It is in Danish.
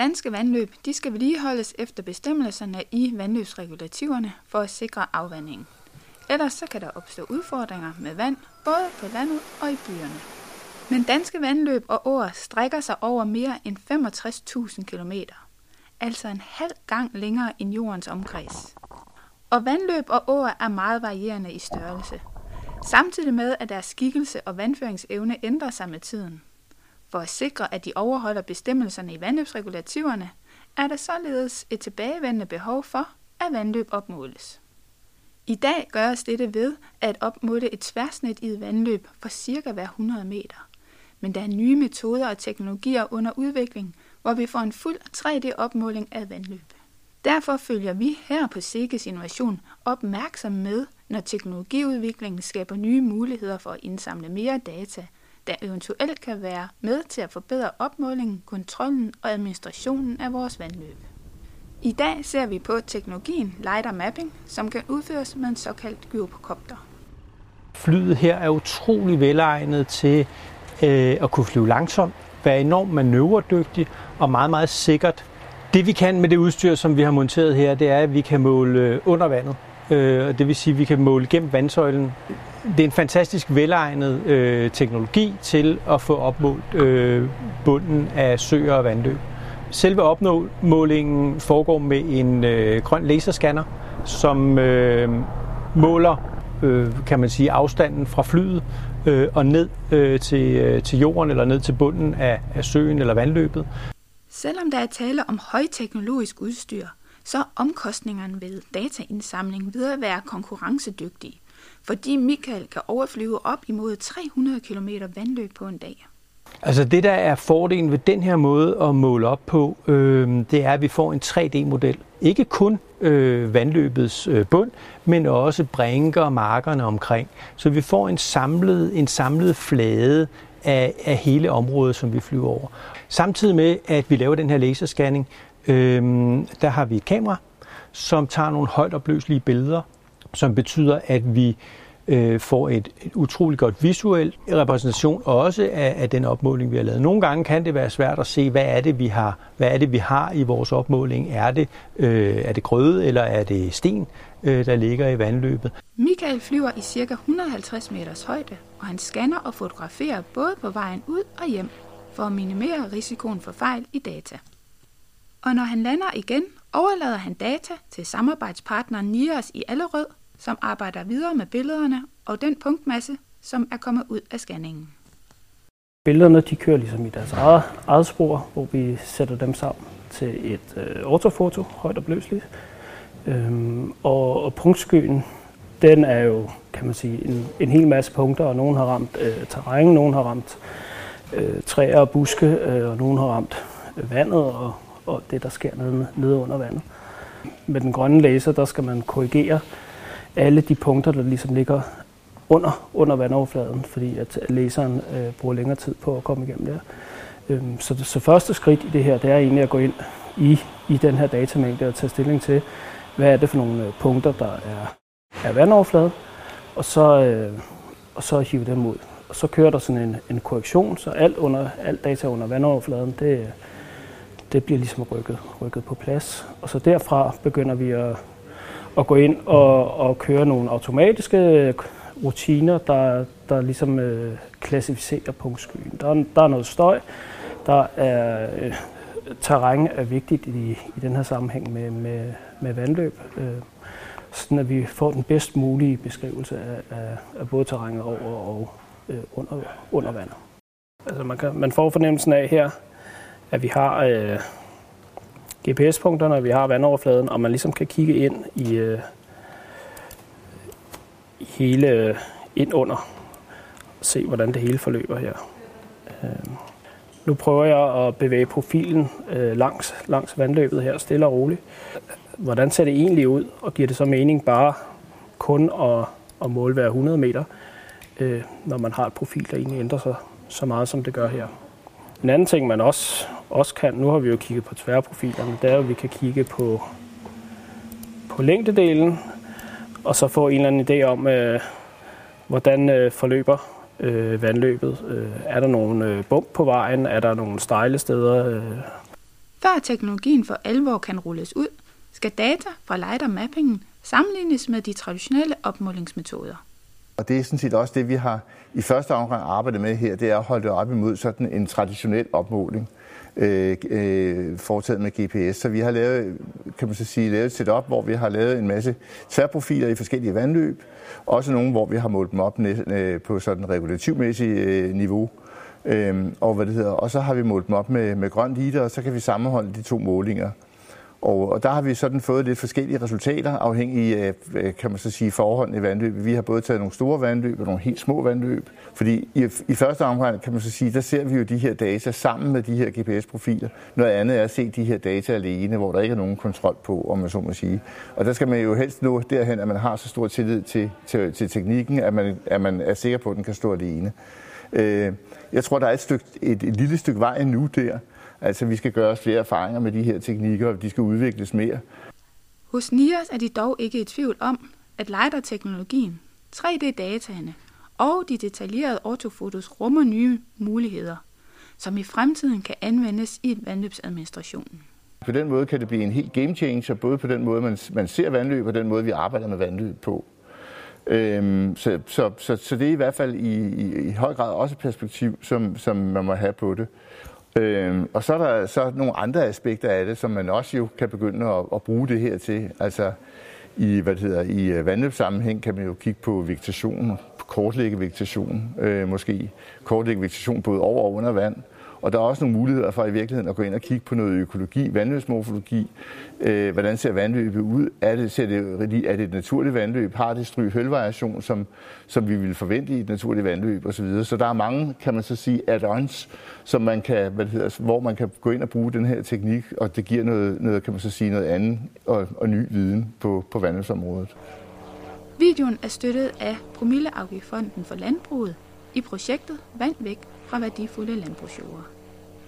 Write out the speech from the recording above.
Danske vandløb de skal vedligeholdes efter bestemmelserne i vandløbsregulativerne for at sikre afvandingen. Ellers så kan der opstå udfordringer med vand, både på landet og i byerne. Men danske vandløb og åer strækker sig over mere end 65.000 km, altså en halv gang længere end jordens omkreds. Og vandløb og åer er meget varierende i størrelse, samtidig med at deres skikkelse og vandføringsevne ændrer sig med tiden. For at sikre, at de overholder bestemmelserne i vandløbsregulativerne, er der således et tilbagevendende behov for, at vandløb opmåles. I dag gøres dette ved at opmåle et tværsnit i et vandløb for cirka hver 100 meter. Men der er nye metoder og teknologier under udvikling, hvor vi får en fuld 3D-opmåling af vandløb. Derfor følger vi her på Sikkes Innovation opmærksom med, når teknologiudviklingen skaber nye muligheder for at indsamle mere data, der eventuelt kan være med til at forbedre opmålingen, kontrollen og administrationen af vores vandløb. I dag ser vi på teknologien LiDAR Mapping, som kan udføres med en såkaldt gyrokopter. Flyet her er utrolig velegnet til øh, at kunne flyve langsomt, være enormt manøvredygtig og meget, meget sikkert. Det vi kan med det udstyr, som vi har monteret her, det er, at vi kan måle øh, under vandet. Øh, det vil sige, at vi kan måle gennem vandsøjlen. Det er en fantastisk velegnet øh, teknologi til at få opmålt øh, bunden af søer og vandløb. Selve opmålingen foregår med en øh, grøn laserscanner, som øh, måler øh, kan man sige, afstanden fra flyet øh, og ned øh, til, øh, til jorden eller ned til bunden af, af søen eller vandløbet. Selvom der er tale om højteknologisk udstyr, så er omkostningerne ved dataindsamling ved at være konkurrencedygtige, fordi Michael kan overflyve op imod 300 km vandløb på en dag. Altså det, der er fordelen ved den her måde at måle op på, øh, det er, at vi får en 3D-model. Ikke kun øh, vandløbets øh, bund, men også brænker og markerne omkring. Så vi får en samlet, en samlet flade af, af hele området, som vi flyver over. Samtidig med, at vi laver den her laserscanning, øh, der har vi et kamera, som tager nogle højt opløselige billeder, som betyder, at vi øh, får et, et utroligt godt visuel repræsentation også af, af den opmåling, vi har lavet. Nogle gange kan det være svært at se, hvad er det, vi har, hvad er det, vi har i vores opmåling. Er det, øh, er det grøde, eller er det sten, øh, der ligger i vandløbet? Michael flyver i ca. 150 meters højde, og han scanner og fotograferer både på vejen ud og hjem for at minimere risikoen for fejl i data. Og når han lander igen, overlader han data til samarbejdspartneren Nias i Allerød, som arbejder videre med billederne og den punktmasse, som er kommet ud af scanningen. Billederne de kører ligesom i deres eget, eget spor, hvor vi sætter dem sammen til et øh, ortofoto, højt og bløsligt. Øhm, og, og punktskyen, den er jo, kan man sige, en, en hel masse punkter, og nogen har ramt øh, terræn, nogen har ramt øh, træer og buske, øh, og nogen har ramt øh, vandet og, og det, der sker nede, nede under vandet. Med den grønne laser, der skal man korrigere alle de punkter, der ligesom ligger under, under vandoverfladen, fordi at læseren øh, bruger længere tid på at komme igennem der. Øhm, så, så første skridt i det her, det er egentlig at gå ind i, i den her datamængde og tage stilling til, hvad er det for nogle øh, punkter, der er, er vandoverfladen, og så, øh, og så hive dem ud. Og så kører der sådan en, en korrektion, så alt, under, alt data under vandoverfladen, det, det bliver ligesom rykket, rykket på plads. Og så derfra begynder vi at, at gå ind og, og køre nogle automatiske rutiner, der, der ligesom øh, klassificerer punktskyen. Der, der er noget støj, der er øh, terræn er vigtigt i, i den her sammenhæng med, med, med vandløb, øh, sådan at vi får den bedst mulige beskrivelse af, af, af både terrænet over og øh, under, under vandet. Altså man, kan, man får fornemmelsen af her, at vi har øh, GPS-punkterne, og vi har vandoverfladen, og man ligesom kan kigge ind i, øh, hele øh, ind under og se, hvordan det hele forløber her. Øh, nu prøver jeg at bevæge profilen øh, langs, langs vandløbet her, stille og roligt. Hvordan ser det egentlig ud, og giver det så mening bare kun at, at måle hver 100 meter, øh, når man har et profil, der egentlig ændrer sig så meget, som det gør her. En anden ting, man også, også kan, nu har vi jo kigget på tværprofilerne, det er, at vi kan kigge på, på længdedelen, og så få en eller anden idé om, øh, hvordan øh, forløber øh, vandløbet. Øh, er der nogle øh, bump på vejen? Er der nogle stejle steder? Øh? Før teknologien for alvor kan rulles ud, skal data fra LiDAR-mappingen sammenlignes med de traditionelle opmålingsmetoder. Og det er sådan set også det, vi har i første omgang arbejdet med her, det er at holde det op imod sådan en traditionel opmåling øh, øh, foretaget med GPS. Så vi har lavet, kan man så sige, lavet et setup, hvor vi har lavet en masse tværprofiler i forskellige vandløb. Også nogle, hvor vi har målt dem op øh, på sådan regulativmæssigt øh, niveau. Øhm, og, hvad det hedder. og så har vi målt dem op med, med grønt liter, og så kan vi sammenholde de to målinger. Og, og der har vi sådan fået lidt forskellige resultater, afhængig af, kan man så sige, forholdene i vandløb. Vi har både taget nogle store vandløb og nogle helt små vandløb. Fordi i, i første omgang, kan man så sige, der ser vi jo de her data sammen med de her GPS-profiler. Noget andet er at se de her data alene, hvor der ikke er nogen kontrol på, om man så må sige. Og der skal man jo helst nå derhen, at man har så stor tillid til, til, til teknikken, at man, at man er sikker på, at den kan stå alene. Øh, jeg tror, der er et, stykke, et, et lille stykke vej endnu der. Altså, vi skal gøre os flere erfaringer med de her teknikker, og de skal udvikles mere. Hos NIOS er de dog ikke i tvivl om, at LiDAR-teknologien, 3D-dataene og de detaljerede ortofotos rummer nye muligheder, som i fremtiden kan anvendes i vandløbsadministrationen. På den måde kan det blive en helt game changer, både på den måde, man, man ser vandløb, og den måde, vi arbejder med vandløb på. Øhm, så, så, så, så det er i hvert fald i, i, i høj grad også et perspektiv, som, som man må have på det. Øh, og så er der så nogle andre aspekter af det, som man også jo kan begynde at, at bruge det her til. Altså i, hvad det hedder, i øh, vandløbssammenhæng kan man jo kigge på vegetation, kortlægge vegetation, øh, måske kortlægge vegetation både over og under vand. Og der er også nogle muligheder for i virkeligheden at gå ind og kigge på noget økologi, vandløbsmorfologi. Øh, hvordan ser vandløbet ud? Er det, ser det, er det et naturligt vandløb? Har det stryg hølvariation, som, som vi ville forvente i et naturligt vandløb osv.? Så, videre. så der er mange, kan man så sige, add-ons, som man kan, hvad det hedder, hvor man kan gå ind og bruge den her teknik, og det giver noget, noget kan man så sige, noget andet og, og ny viden på, på vandløbsområdet. Videoen er støttet af Promilleafgiftfonden for Landbruget i projektet Vand væk fra værdifulde landbrugsjord.